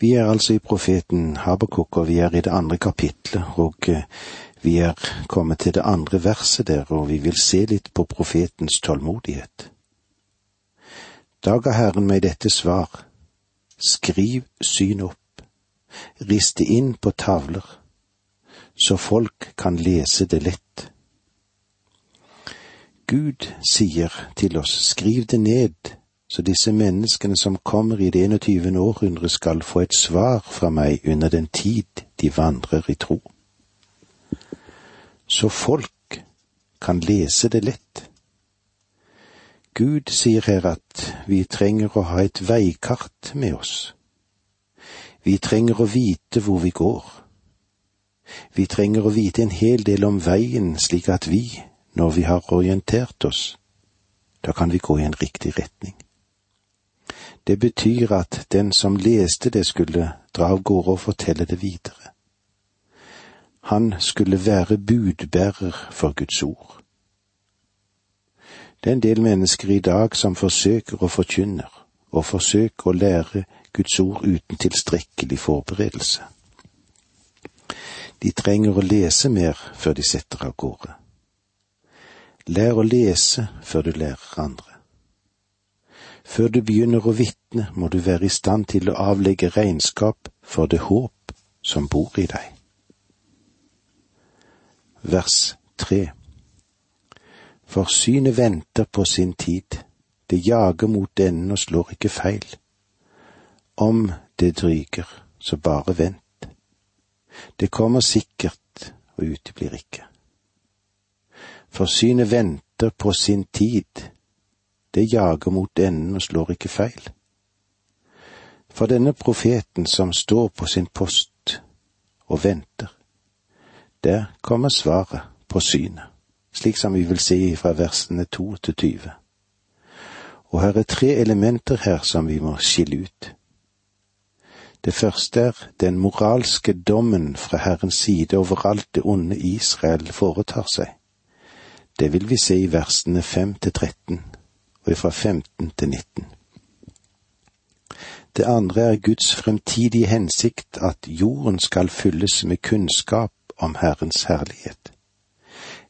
Vi er altså i profeten Habakuk, og vi er i det andre kapitlet, og eh, vi er kommet til det andre verset der, og vi vil se litt på profetens tålmodighet. Da ga Herren meg dette svar, skriv syn opp, rist det inn på tavler, så folk kan lese det lett. Gud sier til oss, skriv det ned, så disse menneskene som kommer i det 21. århundre skal få et svar fra meg under den tid de vandrer i tro. Så folk kan lese det lett. Gud sier her at vi trenger å ha et veikart med oss. Vi trenger å vite hvor vi går. Vi trenger å vite en hel del om veien slik at vi, når vi har orientert oss, da kan vi gå i en riktig retning. Det betyr at den som leste det, skulle dra av gårde og fortelle det videre. Han skulle være budbærer for Guds ord. Det er en del mennesker i dag som forsøker å forkynne, og forsøker å lære Guds ord uten tilstrekkelig forberedelse. De trenger å lese mer før de setter av gårde. Lær å lese før du lærer andre. Før du begynner å vitne, må du være i stand til å avlegge regnskap for det håp som bor i deg. Vers tre For synet venter på sin tid, det jager mot enden og slår ikke feil. Om det dryger, så bare vent. Det kommer sikkert og uteblir ikke. For synet venter på sin tid, det jager mot enden og slår ikke feil. For denne profeten som står på sin post og venter, der kommer svaret på synet, slik som vi vil se fra versene to til tyve. Og her er tre elementer her som vi må skille ut. Det første er den moralske dommen fra Herrens side over alt det onde Israel foretar seg. Det vil vi se i versene fem til tretten og fra 15 til 19. Det andre er Guds fremtidige hensikt at jorden skal fylles med kunnskap om Herrens herlighet.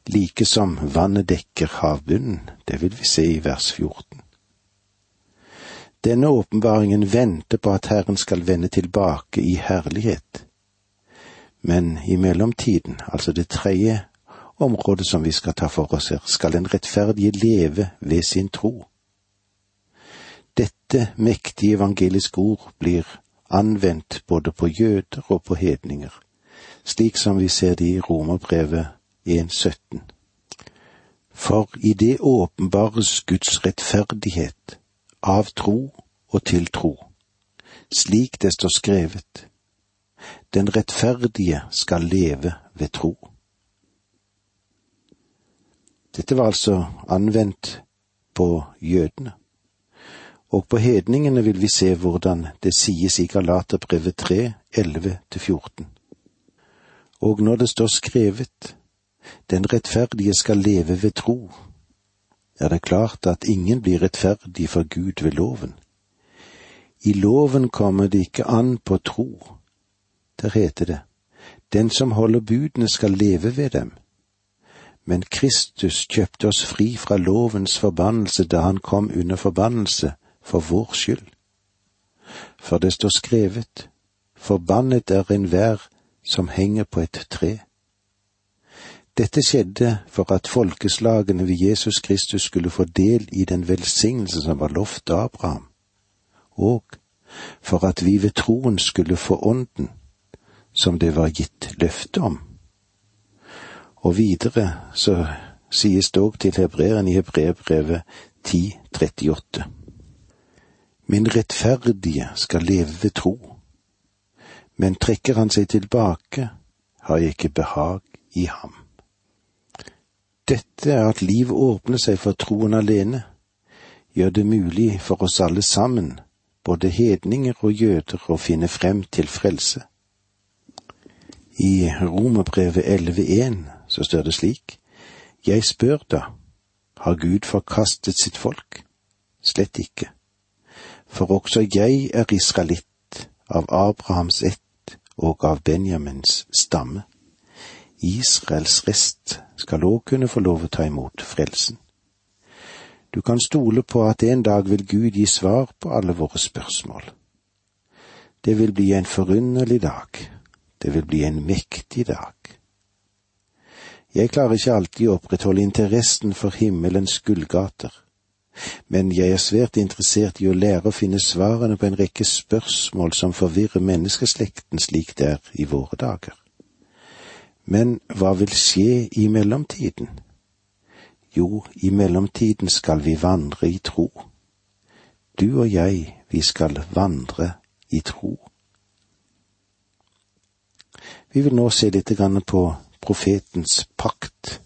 Like som vannet dekker havbunnen, det vil vi se i vers 14. Denne åpenbaringen venter på at Herren skal vende tilbake i herlighet. Men i mellomtiden, altså det tredje området som vi skal ta for oss her, skal den rettferdige leve ved sin tro. Dette mektige evangeliske ord blir anvendt både på jøder og på hedninger, slik som vi ser det i Romerbrevet 1.17. For i det åpenbares Guds rettferdighet av tro og til tro, slik det står skrevet. Den rettferdige skal leve ved tro. Dette var altså anvendt på jødene. Og på hedningene vil vi se hvordan det sies i Galaterbrevet 3, 11-14. Og når det står skrevet, den rettferdige skal leve ved tro, er det klart at ingen blir rettferdig for Gud ved loven. I loven kommer det ikke an på tro. Der heter det, den som holder budene skal leve ved dem. Men Kristus kjøpte oss fri fra lovens forbannelse da han kom under forbannelse for vår skyld. For det står skrevet, forbannet er enhver som henger på et tre. Dette skjedde for at folkeslagene ved Jesus Kristus skulle få del i den velsignelse som var lovt Abraham, og for at vi ved troen skulle få ånden, som det var gitt løfte om. Og videre så sies det òg til hebreeren i Hebreerbrevet 1038. Min rettferdige skal leve ved tro, men trekker han seg tilbake, har jeg ikke behag i ham. Dette er at liv åpner seg for troen alene, gjør det mulig for oss alle sammen, både hedninger og jøder, å finne frem til frelse. I Romerbrevet 11.1 så står det slik, Jeg spør da, har Gud forkastet sitt folk? Slett ikke for også jeg er israelitt av Abrahams ett og av Benjamins stamme. Israels rest skal òg kunne få lov å ta imot frelsen. Du kan stole på at en dag vil Gud gi svar på alle våre spørsmål. Det vil bli en forunderlig dag. Det vil bli en mektig dag. Jeg klarer ikke alltid å opprettholde interessen for himmelens gullgater men jeg er svært interessert i å lære å finne svarene på en rekke spørsmål som forvirrer menneskeslekten slik det er i våre dager. Men hva vil skje i mellomtiden? Jo, i mellomtiden skal vi vandre i tro. Du og jeg, vi skal vandre i tro. Vi vil nå se litt på profetens pakt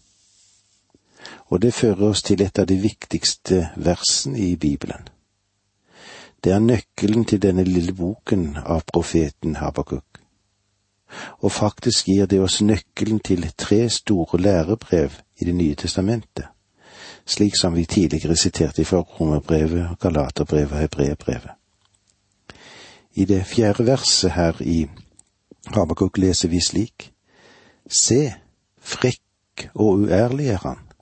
og det fører oss til et av de viktigste versene i Bibelen. Det er nøkkelen til denne lille boken av profeten Habakuk. Og faktisk gir det oss nøkkelen til tre store lærebrev i Det nye testamentet, slik som vi tidligere siterte fra Romerbrevet, Galaterbrevet og Hebreerbrevet. I det fjerde verset her i Habakuk leser vi slik:" Se, frekk og uærlig er han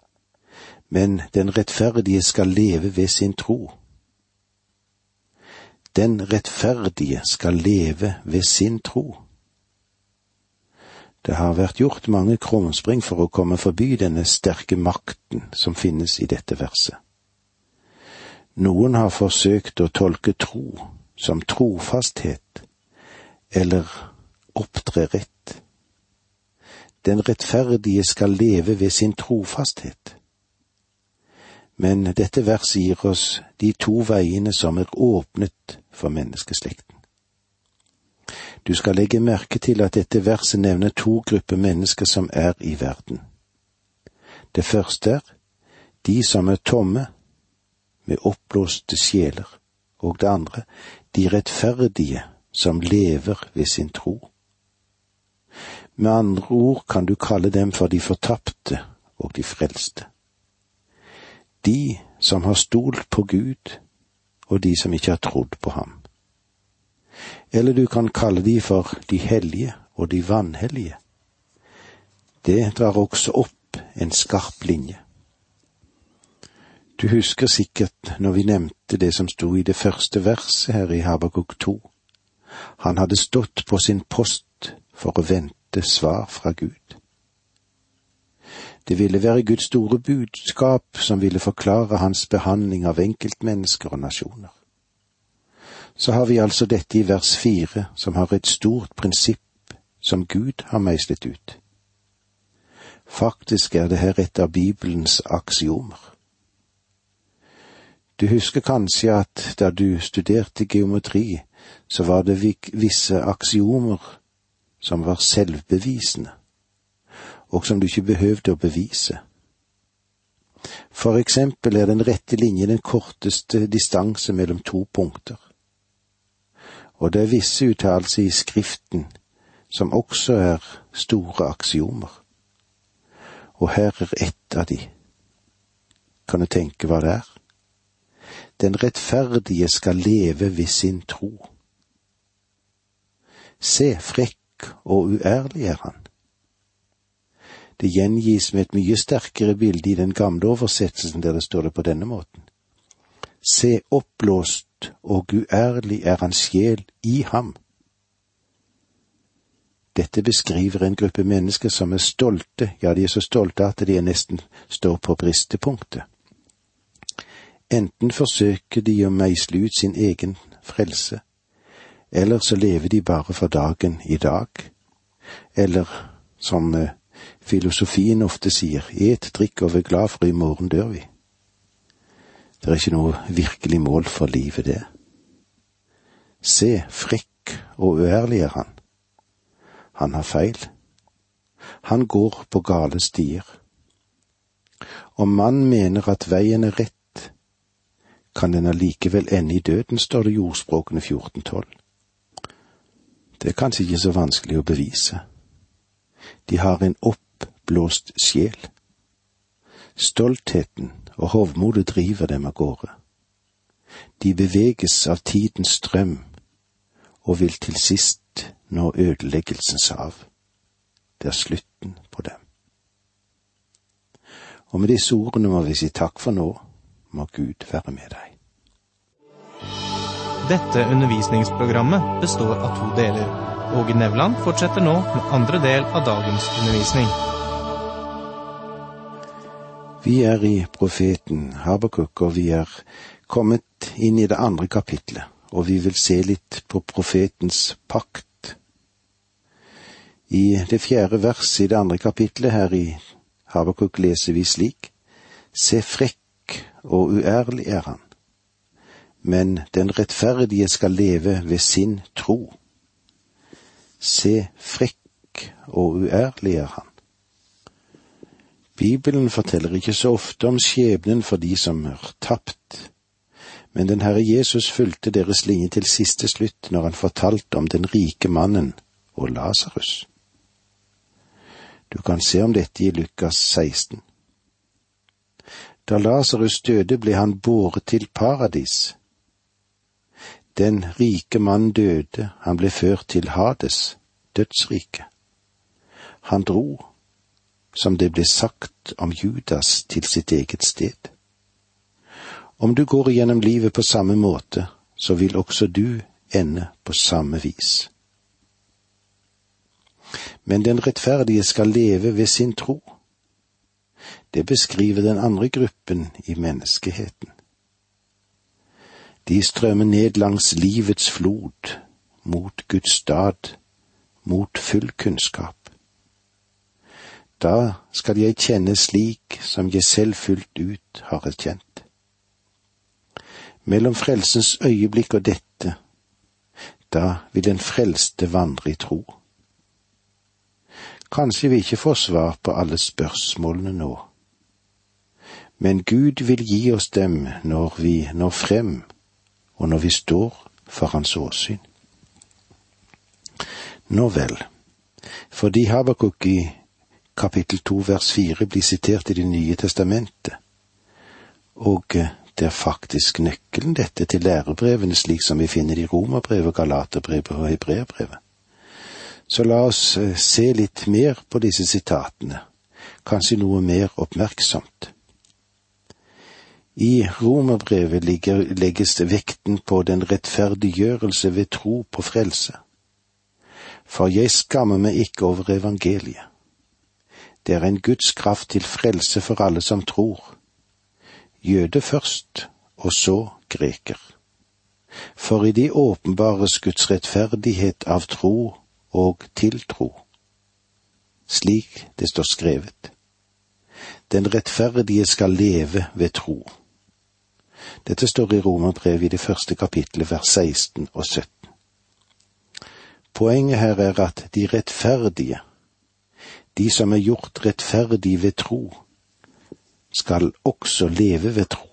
men den rettferdige skal leve ved sin tro. Den rettferdige skal leve ved sin tro. Det har vært gjort mange krumspring for å komme forbi denne sterke makten som finnes i dette verset. Noen har forsøkt å tolke tro som trofasthet eller opptre rett. Den rettferdige skal leve ved sin trofasthet. Men dette verset gir oss de to veiene som er åpnet for menneskeslekten. Du skal legge merke til at dette verset nevner to grupper mennesker som er i verden. Det første er de som er tomme, med oppblåste sjeler, og det andre de rettferdige som lever ved sin tro. Med andre ord kan du kalle dem for de fortapte og de frelste de som har stolt på Gud, og de som ikke har trodd på ham. Eller du kan kalle de for de hellige og de vanhellige. Det drar også opp en skarp linje. Du husker sikkert når vi nevnte det som sto i det første verset her i Habakuk 2. Han hadde stått på sin post for å vente svar fra Gud. Det ville være Guds store budskap som ville forklare hans behandling av enkeltmennesker og nasjoner. Så har vi altså dette i vers fire, som har et stort prinsipp som Gud har meislet ut. Faktisk er det her et av Bibelens aksiomer. Du husker kanskje at da du studerte geometri, så var det visse aksiomer som var selvbevisende og som du ikke behøvde å bevise. For eksempel er den rette linje den korteste distanse mellom to punkter. Og det er visse uttalelser i Skriften som også er store aksiomer. Og her er ett av de. Kan du tenke hva det er? Den rettferdige skal leve ved sin tro. Se, frekk og uærlig er han. Det gjengis med et mye sterkere bilde i den gamle oversettelsen der det står det på denne måten. Se oppblåst og uærlig er hans sjel i ham. Dette beskriver en gruppe mennesker som er stolte, ja, de er så stolte at de nesten står på bristepunktet. Enten forsøker de å meisle ut sin egen frelse, eller så lever de bare for dagen i dag, eller som eh, filosofien ofte sier et, drikk og vær glad, for i morgen dør vi. Det er ikke noe virkelig mål for livet, det. Se, frekk og uærlig er han. Han har feil. Han går på gale stier. Om man mener at veien er rett, kan den allikevel ende i døden, står det i ordspråkene 1412. Det er kanskje ikke så vanskelig å bevise. De har en oppblåst sjel. Stoltheten og hovmodet driver dem av gårde. De beveges av tidens strøm og vil til sist nå ødeleggelsens hav. Det er slutten på dem. Og med disse ordene må vi si takk for nå, må Gud være med deg. Dette undervisningsprogrammet består av to deler. Åge Nevland fortsetter nå med andre del av dagens undervisning. Vi er i profeten Habakuk, og vi er kommet inn i det andre kapitlet, og vi vil se litt på profetens pakt. I det fjerde verset i det andre kapitlet her i Habakuk leser vi slik, Se frekk og uærlig er han, men den rettferdige skal leve ved sin tro. Se frekk og uærlig er han. Bibelen forteller ikke så ofte om skjebnen for de som er tapt, men den Herre Jesus fulgte deres linje til siste slutt når han fortalte om den rike mannen og Lasarus. Du kan se om dette i Lukas 16. Da Lasarus døde, ble han båret til paradis. Den rike mann døde, han ble ført til Hades, dødsriket. Han dro, som det ble sagt om Judas, til sitt eget sted. Om du går igjennom livet på samme måte, så vil også du ende på samme vis. Men den rettferdige skal leve ved sin tro. Det beskriver den andre gruppen i menneskeheten. De strømmer ned langs livets flod, mot Guds stad, mot full kunnskap. Da skal jeg kjenne slik som jeg selv fullt ut har erkjent. Mellom frelsens øyeblikk og dette, da vil den frelste vandre i tro. Kanskje vi ikke får svar på alle spørsmålene nå, men Gud vil gi oss dem når vi når frem, og når vi står for Hans åsyn. Nå vel, fordi Habakuk i kapittel to vers fire blir sitert i Det nye testamentet, og det er faktisk nøkkelen dette til lærebrevene slik som vi finner det i Romerbrevet, Galaterbrevet og Hebreerbrevet. Så la oss eh, se litt mer på disse sitatene, kanskje noe mer oppmerksomt. I romerbrevet legges vekten på den rettferdiggjørelse ved tro på frelse. For jeg skammer meg ikke over evangeliet. Det er en Guds kraft til frelse for alle som tror. Jøde først, og så greker. For i de åpenbares Guds rettferdighet av tro og til tro. slik det står skrevet. Den rettferdige skal leve ved tro. Dette står i Romerbrevet i det første kapitlet, vers 16 og 17. Poenget her er at de rettferdige, de som er gjort rettferdig ved tro, skal også leve ved tro.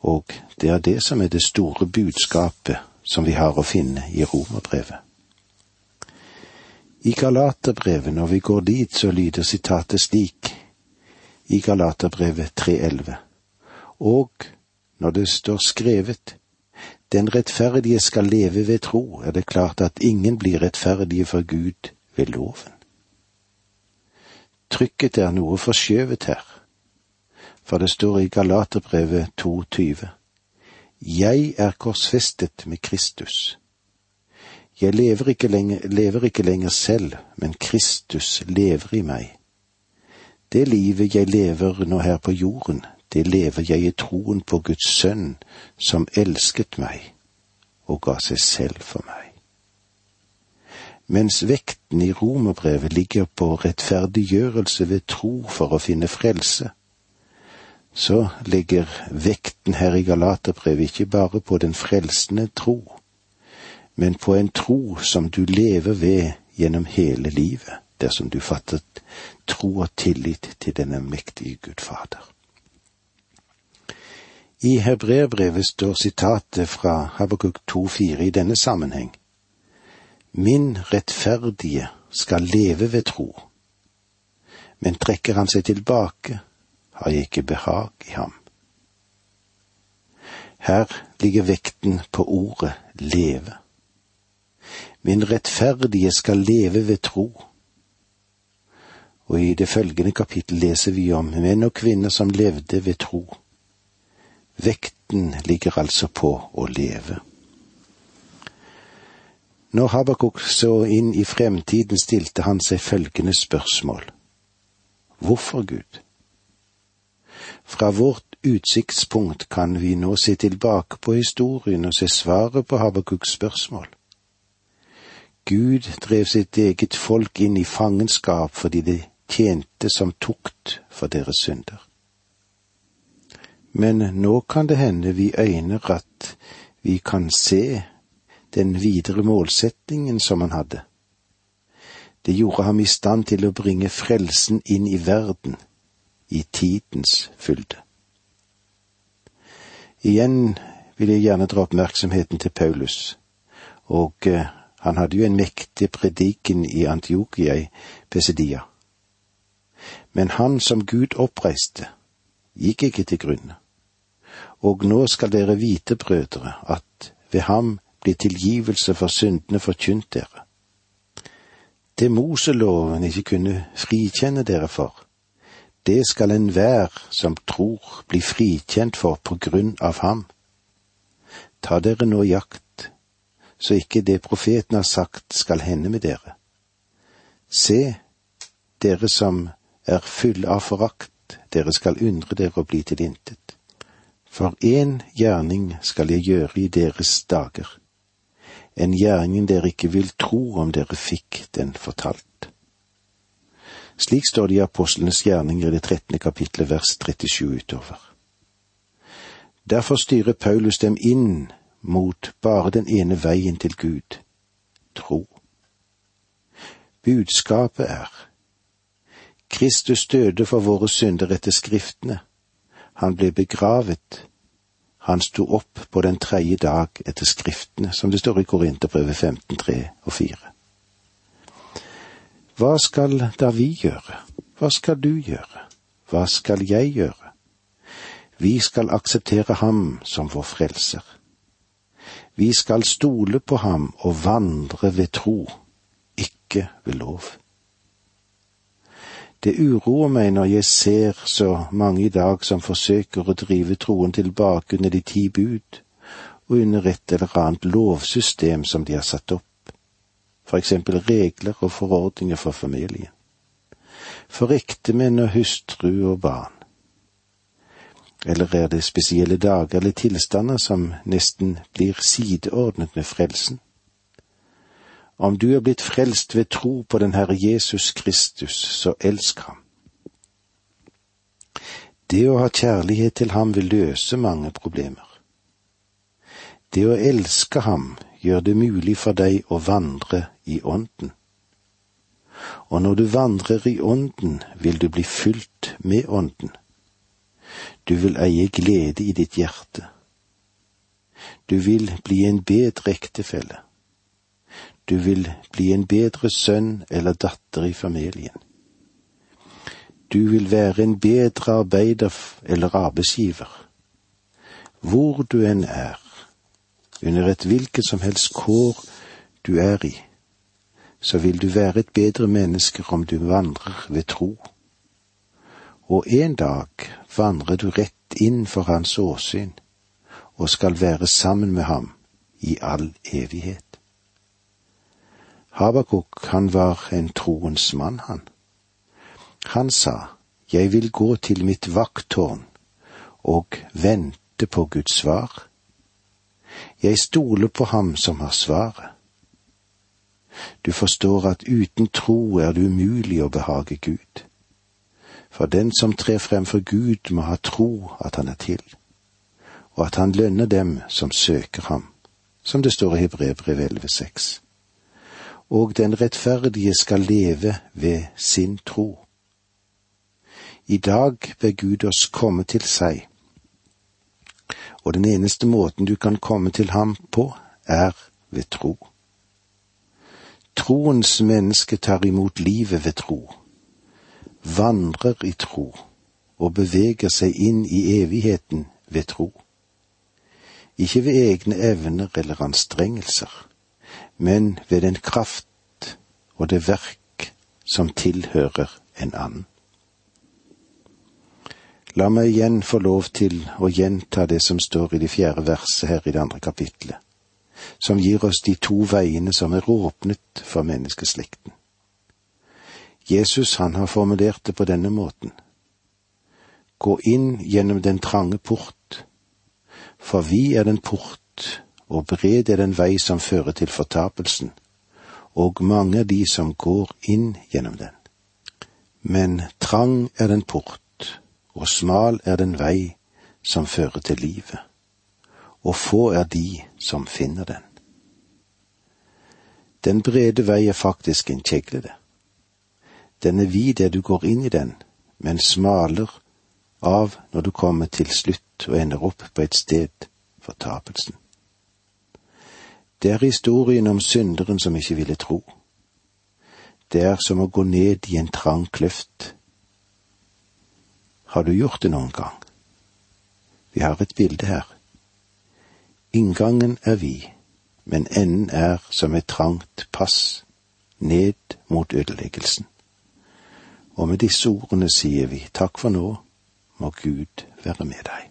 Og det er det som er det store budskapet som vi har å finne i Romerbrevet. I Galaterbrevet, når vi går dit, så lyder sitatet slik i Galaterbrevet 3.11. Og når det står skrevet, den rettferdige skal leve ved tro, er det klart at ingen blir rettferdige for Gud ved loven. Trykket er noe forskjøvet her, for det står i Galaterbrevet 2.20. Jeg er korsfestet med Kristus. Jeg lever ikke, lenger, lever ikke lenger selv, men Kristus lever i meg. Det livet jeg lever nå her på jorden, det lever jeg i troen på Guds sønn, som elsket meg og ga seg selv for meg. Mens vekten i romerbrevet ligger på rettferdiggjørelse ved tro for å finne frelse, så ligger vekten her i Galaterbrevet ikke bare på den frelsende tro, men på en tro som du lever ved gjennom hele livet, dersom du fatter tro og tillit til denne mektige Gud Fader. I hebreerbrevet står sitatet fra Habakuk 2,4 i denne sammenheng. Min rettferdige skal leve ved tro, men trekker han seg tilbake, har jeg ikke behag i ham. Her ligger vekten på ordet leve Min rettferdige skal leve ved tro. Og i det følgende kapittel leser vi om menn og kvinner som levde ved tro. Vekten ligger altså på å leve. Når Habakuk så inn i fremtiden, stilte han seg følgende spørsmål. Hvorfor Gud? Fra vårt utsiktspunkt kan vi nå se tilbake på historien og se svaret på Habakuks spørsmål. Gud drev sitt eget folk inn i fangenskap fordi det tjente som tukt for deres synder. Men nå kan det hende vi øyner at vi kan se den videre målsetningen som han hadde. Det gjorde ham i stand til å bringe frelsen inn i verden i tidens fylde. Igjen vil jeg gjerne dra oppmerksomheten til Paulus, og eh, han hadde jo en mektig prediken i Antiokia i Pesidia. Men han som Gud oppreiste, gikk ikke til grunne. Og nå skal dere vite, brødre, at ved ham blir tilgivelse for syndene forkynt dere. Det Moseloven ikke kunne frikjenne dere for, det skal enhver som tror bli frikjent for på grunn av ham. Ta dere nå jakt, så ikke det profeten har sagt skal hende med dere. Se, dere som er fulle av forakt, dere skal undre dere og bli til intet. For én gjerning skal jeg gjøre i deres dager, en gjerning dere ikke vil tro om dere fikk den fortalt. Slik står det i apostlenes gjerninger i det trettende kapitlet vers 37 utover. Derfor styrer Paulus dem inn mot bare den ene veien til Gud, tro. Budskapet er Kristus døde for våre synder etter Skriftene. Han ble begravet. Han sto opp på den tredje dag etter Skriftene, som det står i Korinterbrevet 15, 3 og 4. Hva skal da vi gjøre? Hva skal du gjøre? Hva skal jeg gjøre? Vi skal akseptere ham som vår frelser. Vi skal stole på ham og vandre ved tro, ikke ved lov. Det uroer meg når jeg ser så mange i dag som forsøker å drive troen tilbake under de ti bud og under et eller annet lovsystem som de har satt opp for eksempel regler og forordninger for familien, for ektemenn og hustru og barn. Eller er det spesielle dager eller tilstander som nesten blir sideordnet med frelsen? Om du er blitt frelst ved tro på den Herre Jesus Kristus, så elsk ham. Det å ha kjærlighet til ham vil løse mange problemer. Det å elske ham gjør det mulig for deg å vandre i Ånden. Og når du vandrer i Ånden, vil du bli fylt med Ånden. Du vil eie glede i ditt hjerte. Du vil bli en bedre ektefelle. Du vil bli en bedre sønn eller datter i familien. Du vil være en bedre arbeider eller arbeidsgiver. Hvor du enn er, under et hvilket som helst kår du er i, så vil du være et bedre menneske om du vandrer ved tro. Og en dag vandrer du rett inn for hans åsyn og skal være sammen med ham i all evighet. Habakuk, han var en troens mann, han. Han sa, Jeg vil gå til mitt vakttårn og vente på Guds svar. Jeg stoler på ham som har svaret. Du forstår at uten tro er det umulig å behage Gud. For den som trer frem for Gud, må ha tro at han er til, og at han lønner dem som søker ham, som det står i Hebrevbrev 11,6. Og den rettferdige skal leve ved sin tro. I dag ber Gud oss komme til seg og den eneste måten du kan komme til ham på, er ved tro. Troens menneske tar imot livet ved tro, vandrer i tro og beveger seg inn i evigheten ved tro. Ikke ved egne evner eller anstrengelser, men ved den kraft og det verk som tilhører en annen. La meg igjen få lov til å gjenta det som står i det fjerde verset her i det andre kapitlet, som gir oss de to veiene som er åpnet for menneskeslekten. Jesus han har formulert det på denne måten. Gå inn gjennom den trange port, for vi er den port, og bred er den vei som fører til fortapelsen, og mange er de som går inn gjennom den. Men trang er den port, og smal er den vei som fører til livet, og få er de som finner den. Den brede vei er faktisk en kjeglede. Den er vid der du går inn i den, men smaler av når du kommer til slutt og ender opp på et sted fortapelsen. Det er historien om synderen som ikke ville tro. Det er som å gå ned i en trang kløft. Har du gjort det noen gang? Vi har et bilde her. Inngangen er vid, men enden er som et trangt pass ned mot ødeleggelsen. Og med disse ordene sier vi takk for nå, må Gud være med deg.